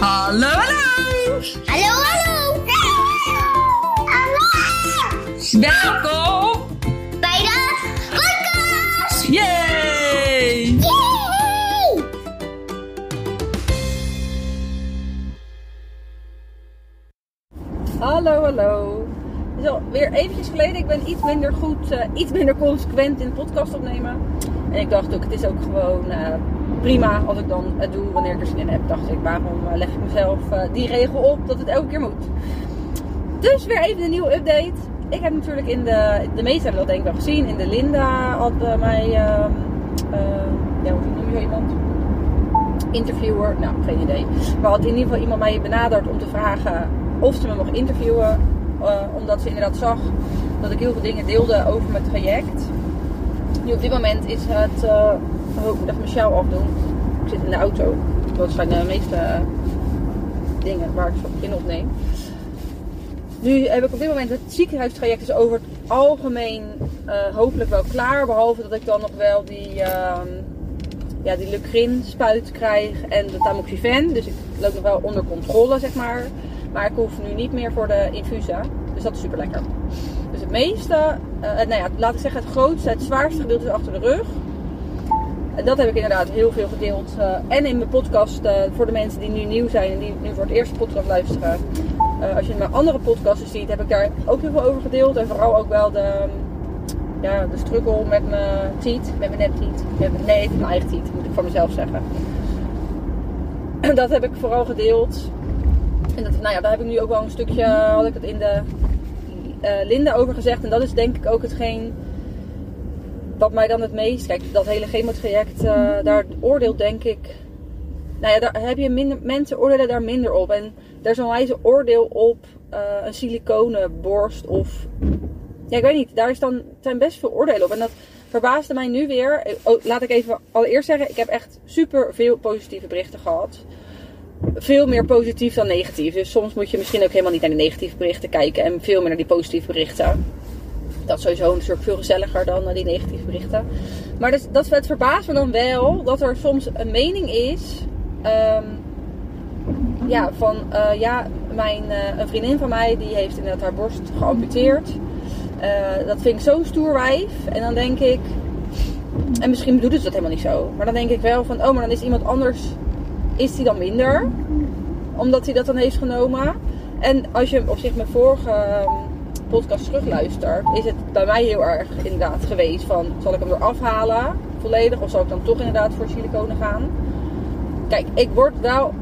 Hallo, hallo! Hallo, hallo! Hallo! Welkom! Bij de podcast! Yay! Yay! Hallo, hallo. Het is alweer eventjes geleden. Ik ben iets minder goed, eh, iets minder consequent in de podcast opnemen. En ik dacht ook, het is ook gewoon eh, prima als ik dan het doe wanneer ik er zin in heb. Dacht ik, waarom eh, leg ik mezelf eh, die regel op dat het elke keer moet? Dus weer even een nieuwe update. Ik heb natuurlijk in de, de meesten hebben dat denk ik wel gezien. In de Linda had eh, mij, ehm, eh, ja hoe noem je iemand? interviewer, nou geen idee. Maar had in ieder geval iemand mij benaderd om te vragen of ze me mag interviewen. omdat ze inderdaad zag dat ik heel veel dingen deelde over mijn traject. Nu op dit moment is het, oh, ik even mijn afdoen. Ik zit in de auto. Dat zijn de meeste dingen waar ik zo in opneem. Nu heb ik op dit moment het ziekenhuistraject is over het algemeen eh, hopelijk wel klaar. Behalve dat ik dan nog wel die, ehm, ja, die Lucrin spuit krijg en de tamoxifen. Dus ik loop nog wel onder controle, zeg maar. Maar ik hoef nu niet meer voor de infusa. Dus dat is super lekker. Dus het meeste, eh, nou ja, laat ik zeggen, het grootste, het zwaarste gedeelte is achter de rug. En dat heb ik inderdaad heel veel gedeeld. eh, en in mijn podcast, eh, voor de mensen die nu nieuw zijn en die nu voor het eerst podcast luisteren. Eh, als je mijn andere podcasts ziet, heb ik daar ook heel veel over gedeeld. En vooral ook wel de, ja, de struggle met mijn tiet, met mijn neptiet. Met mijn, nee, mijn eigen tiet, moet ik van mezelf zeggen. Dat heb ik vooral gedeeld. En dat, nou ja, daar heb ik nu ook wel een stukje, had ik het in de Linda over gezegd. En dat is denk ik ook hetgeen wat mij dan het meest... Kijk, dat hele chemotraject, eh daar oordeelt denk ik... Nou ja, daar heb je minder, mensen oordelen daar minder op. En daar is een wijze oordeel op eh, een siliconen borst of... Ja, ik weet niet. Daar is dan, zijn best veel oordelen op. En dat verbaasde mij nu weer. Oh, laat ik even allereerst zeggen, ik heb echt super veel positieve berichten gehad veel meer positief dan negatief. Dus soms moet je misschien ook helemaal niet naar de negatieve berichten kijken en veel meer naar die positieve berichten. Dat sowieso soort veel gezelliger dan eh, die negatieve berichten. Maar dus, dat het verbaast me dan wel dat er soms een mening is. ehm, ja, van eh, ja, mijn, eh, een vriendin van mij die heeft inderdaad haar borst geamputeerd. Dat vind ik zo'n stoer wijf. En dan denk ik. En misschien bedoelen ze dat helemaal niet zo. Maar dan denk ik wel van, oh, maar dan is iemand anders is die dan minder. Omdat hij dat dan heeft genomen. En als je op zich mijn vorige ehm, podcast terugluistert, is het bij mij heel erg inderdaad geweest van zal ik hem eraf halen volledig of zal ik dan toch inderdaad voor siliconen gaan? Kijk, ik word wel,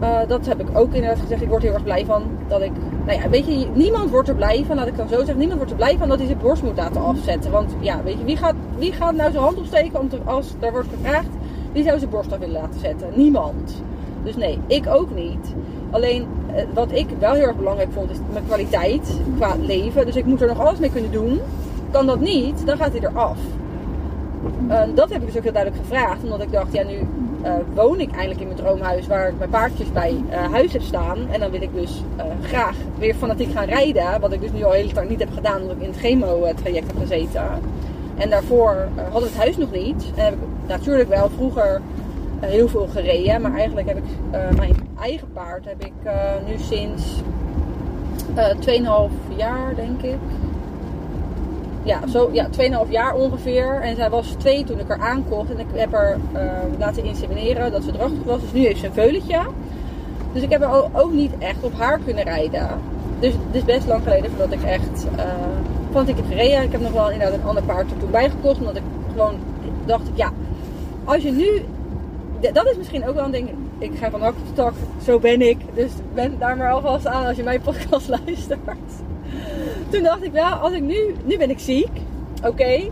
eh, dat heb ik ook inderdaad gezegd, ik word heel erg blij van dat ik, nou ja, weet je, niemand wordt er blij van, laat ik dan zo zeggen, niemand wordt er blij van dat hij zijn borst moet laten afzetten. Want ja, weet je, wie gaat, wie gaat nou zijn hand opsteken om te, als daar wordt gevraagd, wie zou zijn borst af willen laten zetten? Niemand. Dus nee, ik ook niet. Alleen eh, wat ik wel heel erg belangrijk vond, is mijn kwaliteit qua leven. Dus ik moet er nog alles mee kunnen doen. Kan dat niet, dan gaat hij eraf. Uh, dat heb ik dus ook heel duidelijk gevraagd. Omdat ik dacht, ja nu uh, woon ik eindelijk in mijn droomhuis waar ik mijn paardjes bij uh, huis heb staan. En dan wil ik dus graag weer fanatiek gaan rijden. Wat ik dus nu al heel lang niet heb gedaan omdat ik in het chemo-traject heb gezeten. En daarvoor had het huis nog niet. En heb ik natuurlijk wel vroeger heel veel gereden. Maar eigenlijk heb ik mijn eigen paard heb ik nu sinds 2,5 jaar denk ik ja, zo, ja, 2,5 jaar ongeveer. En zij was twee toen ik haar aankocht. En ik heb haar uh, laten insemineren dat ze drachtig was. Dus nu heeft ze een veulentje. Dus ik heb er ook niet echt op haar kunnen rijden. Dus het is best lang geleden voordat ik echt uh, van ik heb gereden. Ik heb nog wel inderdaad een ander paard er toen bijgekocht. Omdat ik gewoon dacht, ja, als je nu... Dat is misschien ook wel een ding. Ik ga van hak tot tak, zo ben ik. Dus ben daar maar alvast aan als je mijn podcast luistert toen dacht ik wel, als ik nu, nu ben ik ziek, oké, okay,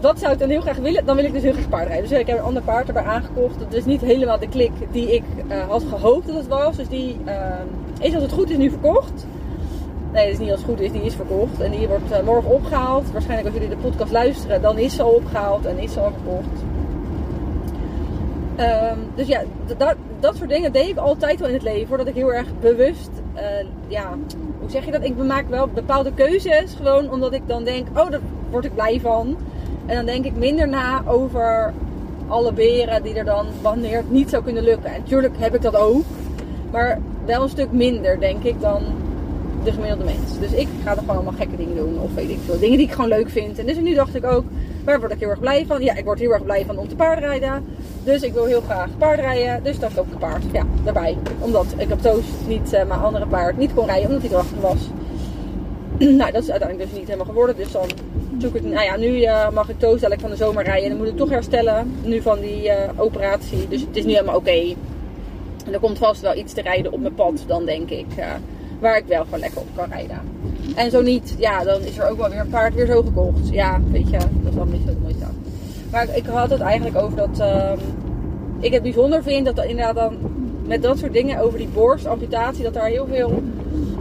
wat zou ik dan heel graag willen? Dan wil ik dus heel graag paardrijden. Dus ik heb een ander paard erbij aangekocht. Dat is niet helemaal de klik die ik uh, had gehoopt dat het was. Dus die uh, is als het goed is nu verkocht. Nee, dat is niet als het goed is, die is verkocht. En die wordt uh, morgen opgehaald. Waarschijnlijk als jullie de podcast luisteren, dan is ze al opgehaald en is ze al verkocht. Um, dus ja, dat, dat soort dingen deed ik altijd wel in het leven. Voordat ik heel erg bewust, uh, ja, hoe zeg je dat? Ik maak wel bepaalde keuzes. Gewoon omdat ik dan denk, oh, daar word ik blij van. En dan denk ik minder na over alle beren die er dan, wanneer het niet zou kunnen lukken. En natuurlijk heb ik dat ook. Maar wel een stuk minder, denk ik, dan de gemiddelde mens. Dus ik ga er gewoon allemaal gekke dingen doen. Of weet ik veel. Dingen die ik gewoon leuk vind. En dus nu dacht ik ook, waar word ik heel erg blij van? Ja, ik word heel erg blij van om te paardrijden. Dus ik wil heel graag paardrijden. Dus dan koop ik een paard. Ja, daarbij. Omdat ik op Toast niet uh, mijn andere paard niet kon rijden. Omdat hij erachter was. nou, dat is uiteindelijk dus niet helemaal geworden. Dus dan zoek ik... Nou ja, nu uh, mag ik Toast van de zomer rijden. En dan moet ik toch herstellen. Nu van die uh, operatie. Dus het is nu helemaal oké. En er komt vast wel iets te rijden op mijn pad. Dan denk ik waar ik wel gewoon lekker op kan rijden. En zo niet, ja, dan is er ook wel weer een paard weer zo gekocht. Ja, weet je, dat is dan niet zo moeite. Maar ik had het eigenlijk over dat uh, ik het bijzonder vind dat er inderdaad dan met dat soort dingen over die borstamputatie, dat er heel veel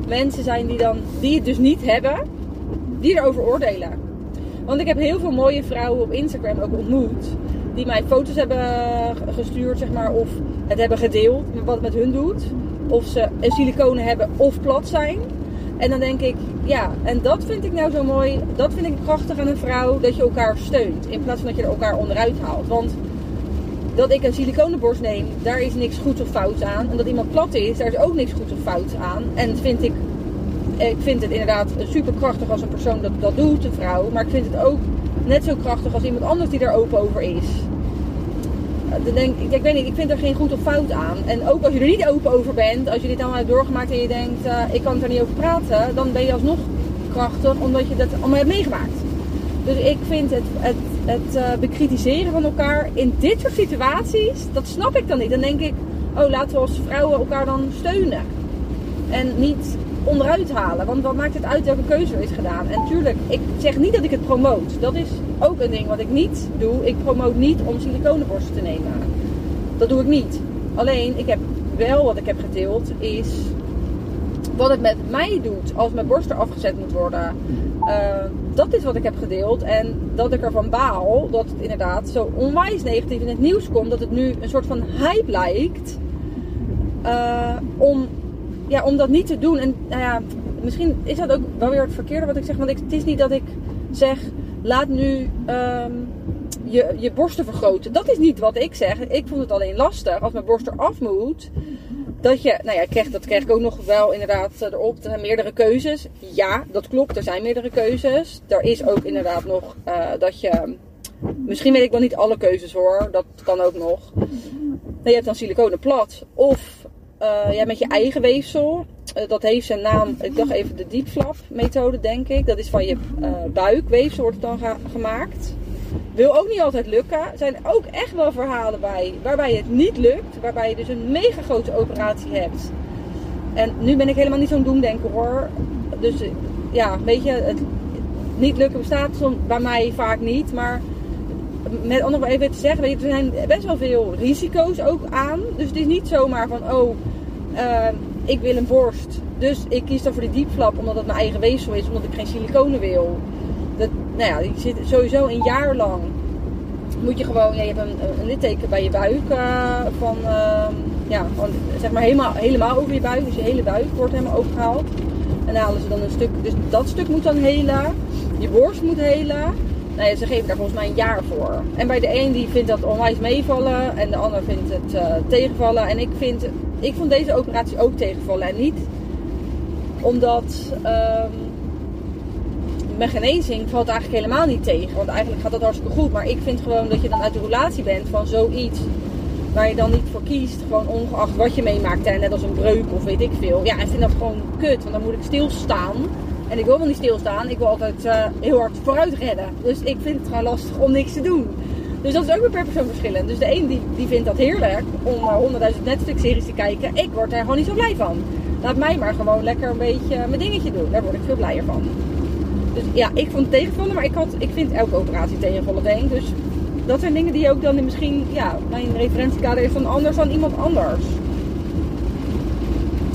mensen zijn die dan, die het dus niet hebben, die erover oordelen. Want ik heb heel veel mooie vrouwen op Instagram ook ontmoet. Die mij foto's hebben gestuurd, zeg maar, of het hebben gedeeld, wat het met hun doet of ze een siliconen hebben of plat zijn. En dan denk ik, ja, en dat vind ik nou zo mooi. Dat vind ik krachtig aan een vrouw, dat je elkaar steunt. In plaats van dat je er elkaar onderuit haalt. Want dat ik een siliconenborst neem, daar is niks goed of fout aan. En dat iemand plat is, daar is ook niks goed of fout aan. En vind ik, ik vind het inderdaad super krachtig als een persoon dat dat doet, een vrouw. Maar ik vind het ook net zo krachtig als iemand anders die er open over is dan denk ik, ik weet niet, ik vind er geen goed of fout aan. En ook als je er niet open over bent, als je dit allemaal hebt doorgemaakt en je denkt, uh, ik kan er niet over praten, dan ben je alsnog krachtig omdat je dat allemaal hebt meegemaakt. Dus ik vind het, het, het uh, bekritiseren van elkaar in dit soort situaties, dat snap ik dan niet. Dan denk ik, oh laten we als vrouwen elkaar dan steunen. En niet onderuit halen. Want wat maakt het uit welke keuze er is gedaan? En tuurlijk, ik zeg niet dat ik het promoot. Dat is ook een ding wat ik niet doe. Ik promoot niet om siliconenborsten te nemen. Dat doe ik niet. Alleen, ik heb wel wat ik heb gedeeld, is wat het met mij doet als mijn borst er afgezet moet worden. Uh, dat is wat ik heb gedeeld. En dat ik ervan baal dat het inderdaad zo onwijs negatief in het nieuws komt. Dat het nu een soort van hype lijkt. Uh, om ja, om dat niet te doen. En nou ja, misschien is dat ook wel weer het verkeerde wat ik zeg. Want ik, het is niet dat ik zeg, laat nu um, je, je borsten vergroten. Dat is niet wat ik zeg. Ik vond het alleen lastig als mijn borst eraf moet. Dat je, nou ja, krijg, dat krijg ik ook nog wel inderdaad erop. Er meerdere keuzes. Ja, dat klopt. Er zijn meerdere keuzes. Er is ook inderdaad nog uh, dat je. Misschien weet ik wel niet alle keuzes hoor. Dat kan ook nog. je hebt dan siliconen plat. Of uh, ja, met je eigen weefsel. Uh, dat heeft zijn naam, ik dacht even de diepflap methode denk ik. Dat is van je uh, buikweefsel wordt het dan gemaakt. Wil ook niet altijd lukken. Er zijn ook echt wel verhalen bij waarbij het niet lukt. Waarbij je dus een mega grote operatie hebt. En nu ben ik helemaal niet zo'n doemdenker hoor. Dus ja, weet je, het niet lukken bestaat bij mij vaak niet. Maar met andere woorden even te zeggen, er zijn best wel veel risico's ook aan. Dus het is niet zomaar van, oh, uh, ik wil een borst. Dus ik kies dan voor die diepflap omdat het mijn eigen weefsel is, omdat ik geen siliconen wil. Dat, nou ja, je zit sowieso een jaar lang. Moet je gewoon, je hebt een, litteken bij je buik. Uh, van, uh, ja, van, zeg maar helemaal, helemaal over je buik. Dus je hele buik wordt helemaal opgehaald. En dan halen ze dan een stuk, dus dat stuk moet dan helen. Je borst moet helen. Ja, ze geven daar volgens mij een jaar voor. En bij de een die vindt dat onwijs meevallen en de ander vindt het uh, tegenvallen. En ik, vind, ik vond deze operatie ook tegenvallen. En niet omdat um, mijn genezing valt eigenlijk helemaal niet tegen. Want eigenlijk gaat dat hartstikke goed. Maar ik vind gewoon dat je dan uit de relatie bent van zoiets waar je dan niet voor kiest. Gewoon ongeacht wat je meemaakt. Hè, net als een breuk of weet ik veel. Ja, ik vind dat gewoon kut. Want dan moet ik stilstaan. En ik wil wel niet stilstaan. Ik wil altijd uh, heel hard vooruit redden. Dus ik vind het gewoon lastig om niks te doen. Dus dat is ook weer per persoon verschillend. Dus de een die, die vindt dat heerlijk om naar 100.000 Netflix-series te kijken. Ik word er gewoon niet zo blij van. Laat mij maar gewoon lekker een beetje mijn dingetje doen. Daar word ik veel blijer van. Dus ja, ik vond het tegenvallen. Maar ik, had, ik vind elke operatie tegenvallen, denk Dus dat zijn dingen die ook dan misschien... Ja, mijn referentiekader is van anders dan iemand anders.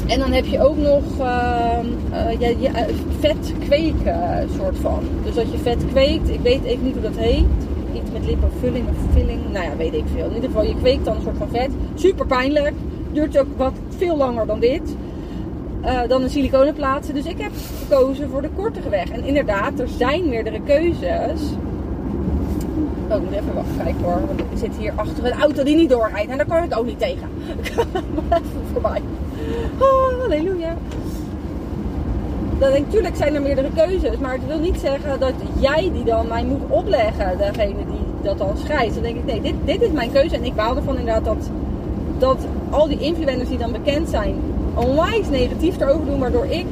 En dan heb je ook nog uh, vet kweken soort van. Dus dat je vet kweekt. Ik weet even niet hoe dat heet. Iets met lippenvulling of filling. Nou ja, weet ik veel. In ieder geval, je kweekt dan een soort van vet. Super pijnlijk. Duurt ook wat veel langer dan dit. Dan een siliconen plaatsen. Dus ik heb gekozen voor de kortere weg. En inderdaad, er zijn meerdere keuzes. Oh, ik moet even wachten kijken hoor. Want ik zit hier achter een auto die niet doorrijdt. En daar kan ik ook niet tegen. Ga even voorbij. Oh, halleluja. Dan denk ik, tuurlijk zijn er meerdere keuzes. Maar het wil niet zeggen dat jij die dan mij moet opleggen. Degene die dat dan schrijft. Dan denk ik, nee, dit, dit is mijn keuze. En ik baal ervan inderdaad dat, dat al die influencers die dan bekend zijn... onwijs negatief erover doen. Waardoor ik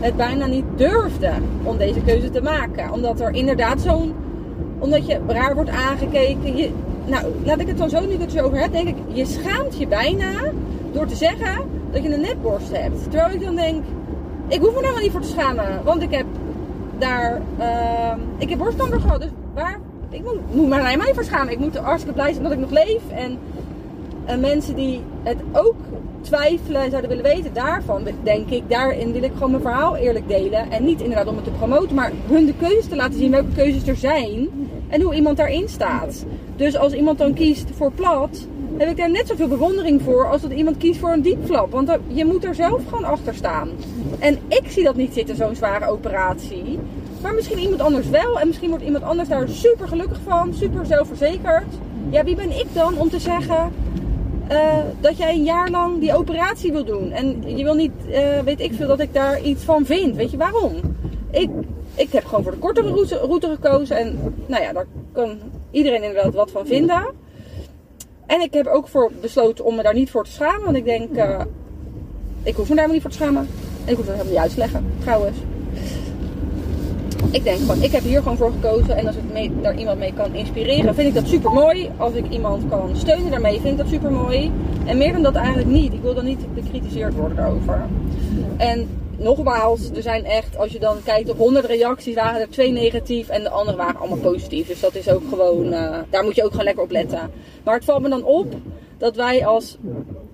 het bijna niet durfde om deze keuze te maken. Omdat er inderdaad zo'n... Omdat je raar wordt aangekeken. Je, nou, laat ik het dan zo dat ik het over heb. Denk ik, je schaamt je bijna door te zeggen dat je een netborst hebt. Terwijl ik dan denk, ik hoef me daar niet voor te schamen. Want ik heb daar, ehm, ik heb borstkanker gehad. Dus waar, ik moet, moet me daar helemaal niet voor schamen. Ik moet er hartstikke blij zijn dat ik nog leef. En, en mensen die het ook twijfelen en zouden willen weten daarvan, denk ik, daarin wil ik gewoon mijn verhaal eerlijk delen. En niet inderdaad om het te promoten, maar hun de keuzes te laten zien welke keuzes er zijn. En hoe iemand daarin staat. Dus als iemand dan kiest voor plat, heb ik daar net zoveel bewondering voor als dat iemand kiest voor een diepflap. Want je moet er zelf gewoon achter staan. En ik zie dat niet zitten, zo'n zware operatie. Maar misschien iemand anders wel. En misschien wordt iemand anders daar super gelukkig van, super zelfverzekerd. Ja, wie ben ik dan om te zeggen eh, dat jij een jaar lang die operatie wil doen? En je wil niet, eh, weet ik veel, dat ik daar iets van vind. Weet je waarom? Ik, ik heb gewoon voor de kortere route, route gekozen. En nou ja, daar kan iedereen inderdaad wat van vinden. En ik heb ook voor besloten om me daar niet voor te schamen. Want ik denk, eh, ik hoef me daar niet voor te schamen. En ik hoef dat helemaal niet uit te leggen, trouwens. Ik denk gewoon, ik heb hier gewoon voor gekozen. En als ik mee, daar iemand mee kan inspireren, vind ik dat super mooi. Als ik iemand kan steunen daarmee, vind ik dat super mooi. En meer dan dat eigenlijk niet. Ik wil dan niet bekritiseerd worden daarover. En nogmaals, er zijn echt, als je dan kijkt op 100 reacties, waren er twee negatief en de andere waren allemaal positief. Dus dat is ook gewoon, eh, daar moet je ook gewoon lekker op letten. Maar het valt me dan op dat wij als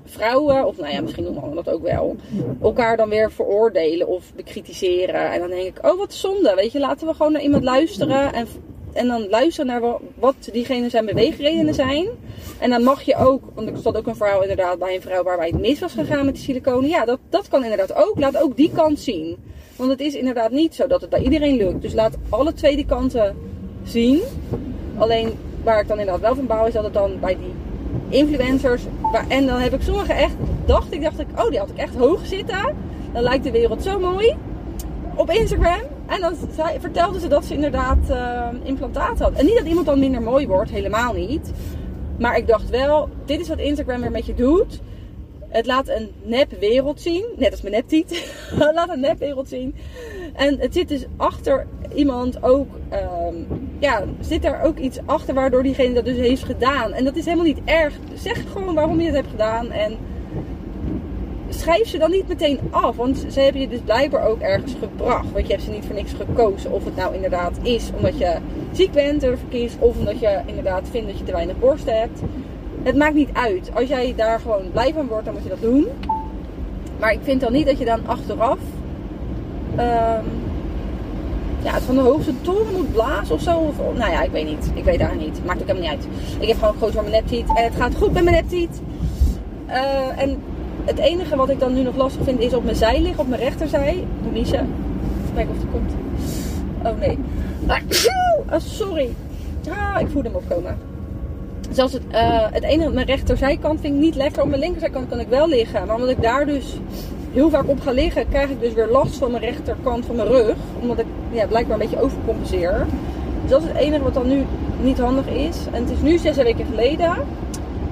vrouwen, of nou ja, misschien doen mannen dat ook wel, elkaar dan weer veroordelen of bekritiseren. En dan denk ik, oh wat zonde, weet je, laten we gewoon naar iemand luisteren en, en dan luisteren naar wa- wat diegene zijn beweegredenen zijn. En dan mag je ook, want er stond ook een verhaal inderdaad bij een vrouw waarbij het mis was gegaan met die siliconen. Ja, dat, dat kan inderdaad ook. Laat ook die kant zien. Want het is inderdaad niet zo dat het bij iedereen lukt. Dus laat alle twee die kanten zien. Alleen waar ik dan inderdaad wel van bouw is dat het dan bij die influencers. En dan heb ik sommige echt, dacht ik, dacht ik, oh die had ik echt hoog zitten. Dan lijkt de wereld zo mooi. Op Instagram. En dan zei, vertelde ze dat ze inderdaad eh, implantaat had. En niet dat iemand dan minder mooi wordt, helemaal niet. Maar ik dacht wel, dit is wat Instagram weer met je doet. Het laat een nep wereld zien. Net als mijn neptiet. Het laat een nep wereld zien. En het zit dus achter iemand ook. ehm, ja, zit er ook iets achter waardoor diegene dat dus heeft gedaan. En dat is helemaal niet erg. Zeg gewoon waarom je het hebt gedaan. En schrijf ze dan niet meteen af. Want ze hebben je dus blijkbaar ook ergens gebracht. Want je hebt ze niet voor niks gekozen. Of het nou inderdaad is omdat je ziek bent ervoor kiest. Of omdat je inderdaad vindt dat je te weinig borst hebt. Het maakt niet uit. Als jij daar gewoon blij van wordt, dan moet je dat doen. Maar ik vind dan niet dat je dan achteraf ehm, ja, het van de hoogste toren moet blazen of zo. Of, nou ja, ik weet niet. Ik weet daar niet. Maakt ook helemaal niet uit. Ik heb gewoon gekozen voor mijn neptiet. En het gaat goed met mijn neptiet. Eh, en het enige wat ik dan nu nog lastig vind is op mijn zij liggen, op mijn rechterzij. Even kijken of het komt. Oh nee. Ah, sorry. Ah, ik voel hem opkomen. Zelfs het, eh, het op mijn rechterzijkant vind ik niet lekker. Op mijn linkerzijkant kan ik wel liggen. Maar omdat ik daar dus heel vaak op ga liggen, krijg ik dus weer last van mijn rechterkant van mijn rug. Omdat ik ja, blijkbaar een beetje overcompenseer. Dus dat is het enige wat dan nu niet handig is. En het is nu zes weken geleden.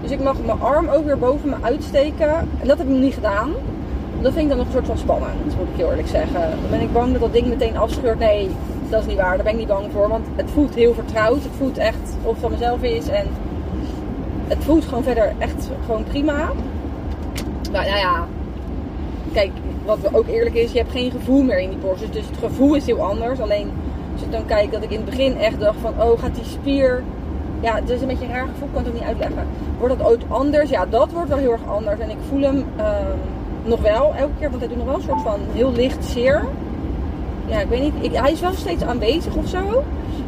Dus ik mag mijn arm ook weer boven me uitsteken. En dat heb ik nog niet gedaan. Dat vind ik dan nog een soort van spannend, moet ik heel eerlijk zeggen. Dan ben ik bang dat dat ding meteen afscheurt. Nee, dat is niet waar. Daar ben ik niet bang voor. Want het voelt heel vertrouwd. Het voelt echt of het van mezelf is. En het voelt gewoon verder echt gewoon prima. Maar nou ja, kijk, wat ook eerlijk is, je hebt geen gevoel meer in die borst. Dus het gevoel is heel anders. Alleen als ik dan kijk dat ik in het begin echt dacht van, oh gaat die spier... Ja, het is een beetje een raar gevoel, kan het ook niet uitleggen. Wordt dat ooit anders? Ja, dat wordt wel heel erg anders. En ik voel hem ehm, nog wel elke keer, want hij doet nog wel een soort van heel licht zeer. Ja, ik weet niet. Hij is wel steeds aanwezig of zo.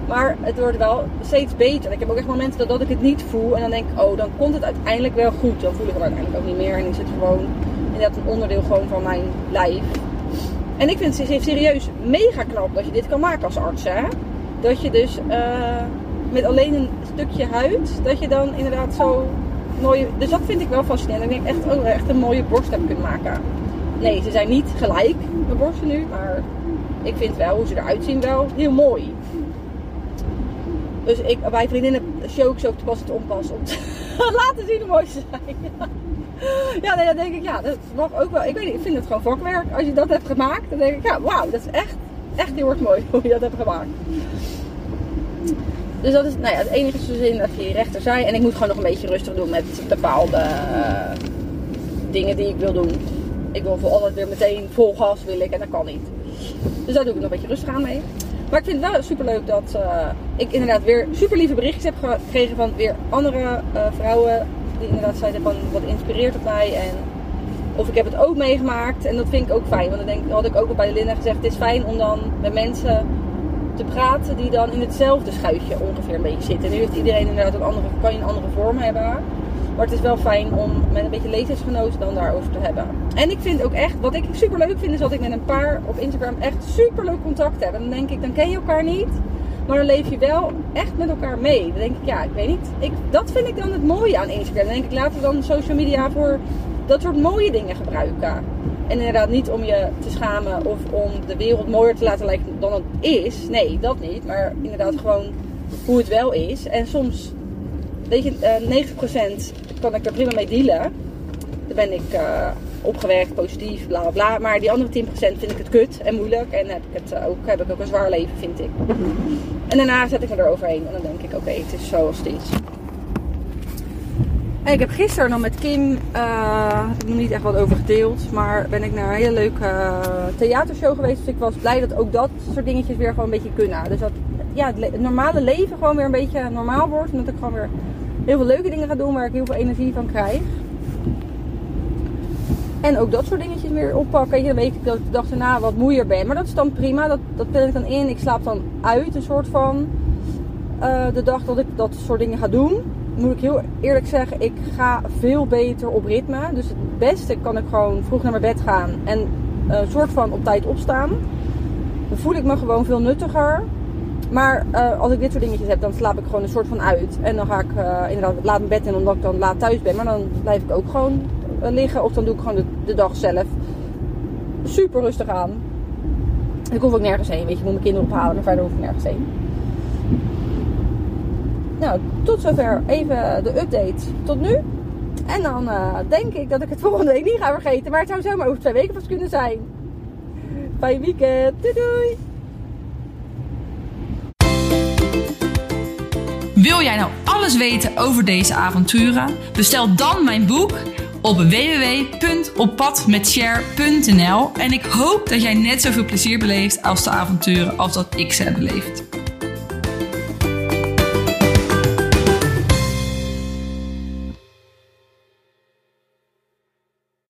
Maar het wordt wel steeds beter. Ik heb ook echt momenten dat, dat ik het niet voel. En dan denk ik, oh, dan komt het uiteindelijk wel goed. Dan voel ik het uiteindelijk ook niet meer. En is het gewoon inderdaad een onderdeel gewoon van mijn lijf. En ik vind het serieus mega knap dat je dit kan maken als arts. Hè? Dat je dus eh, met alleen een stukje huid, dat je dan inderdaad zo mooie, dus dat vind ik wel fascinerend. Ik denk echt, oh, echt een mooie borst heb kunnen maken. Nee, ze zijn niet gelijk, mijn borsten nu, maar ik vind wel hoe ze eruit zien wel heel mooi. Dus ik, bij vriendinnen show ik ze ook te pas en te onpas om te laten zien hoe mooi ze zijn. Ja, nee, dan denk ik, ja, dat mag ook wel. Ik weet niet, ik vind het gewoon vakwerk. Als je dat hebt gemaakt, dan denk ik, ja, wauw, dat is echt, echt heel erg mooi hoe je dat hebt gemaakt. Dus dat is, nou ja, het enige zin dat je rechter zei. En ik moet gewoon nog een beetje rustig doen met bepaalde uh, dingen die ik wil doen. Ik wil voor altijd weer meteen vol gas wil ik en dat kan niet. Dus daar doe ik nog een beetje rustig aan mee. Maar ik vind het wel super leuk dat uh, ik inderdaad weer super lieve berichtjes heb gekregen van weer andere uh, vrouwen. Die inderdaad zeiden van wat inspireert op mij. En of ik heb het ook meegemaakt. En dat vind ik ook fijn. Want dan denk, had ik ook al bij Linda gezegd. Het is fijn om dan met mensen te praten die dan in hetzelfde schuitje ongeveer een beetje zitten. En nu heeft iedereen inderdaad een andere, kan je een andere vorm hebben. Maar het is wel fijn om met een beetje leeftijdsgenoten dan daarover te hebben. En ik vind ook echt, wat ik super leuk vind, is dat ik met een paar op Instagram echt super leuk contact heb. En dan denk ik, dan ken je elkaar niet. Maar dan leef je wel echt met elkaar mee. Dan denk ik, ja, ik weet niet. Ik, dat vind ik dan het mooie aan Instagram. Dan denk ik, laten we dan social media voor dat soort mooie dingen gebruiken. En inderdaad niet om je te schamen of om de wereld mooier te laten lijken dan het is. Nee, dat niet. Maar inderdaad gewoon hoe het wel is. En soms, weet je, uh, 90% kan ik er prima mee dealen. Dan ben ik uh, opgewerkt, positief, bla bla bla. Maar die andere 10% vind ik het kut en moeilijk. En heb ik, het ook, heb ik ook een zwaar leven, vind ik. En daarna zet ik me eroverheen. En dan denk ik, oké, het is zoals het is. Ik heb gisteren nog met Kim, uh, heb ik nog niet echt wat over gedeeld, maar ben ik naar een hele leuke uh, theatershow geweest. Dus ik was blij dat ook dat soort dingetjes weer gewoon een beetje kunnen. Dus dat ja, het, normale leven gewoon weer een beetje normaal wordt. En dat ik gewoon weer heel veel leuke dingen ga doen waar ik heel veel energie van krijg. En ook dat soort dingetjes weer oppakken. Dan weet ik dat ik de dag daarna wat moeier ben. Maar dat is dan prima. Dat, dat ik dan in. Ik slaap dan uit een soort van uh, de dag dat ik dat soort dingen ga doen moet ik heel eerlijk zeggen, ik ga veel beter op ritme. Dus het beste kan ik gewoon vroeg naar mijn bed gaan en een soort van op tijd opstaan. Dan voel ik me gewoon veel nuttiger. Maar uh, als ik dit soort dingetjes heb, dan slaap ik gewoon een soort van uit. En dan ga ik uh, inderdaad laat mijn bed in omdat ik dan laat thuis ben. Maar dan blijf ik ook gewoon liggen. Of dan doe ik gewoon de, de, dag zelf super rustig aan. Ik hoef ook nergens heen. Weet je, ik moet mijn kinderen ophalen. Maar verder hoef ik nergens heen. Nou, tot zover even de update tot nu. En dan uh, denk ik dat ik het volgende week niet ga vergeten. Maar het zou zomaar over twee weken vast kunnen zijn. Fijn weekend. Doei doei. Wil jij nou alles weten over deze avonturen? Bestel dan mijn boek op www.oppadmetshare.nl en ik hoop dat jij net zoveel plezier beleeft als de avonturen als dat ik ze heb beleefd.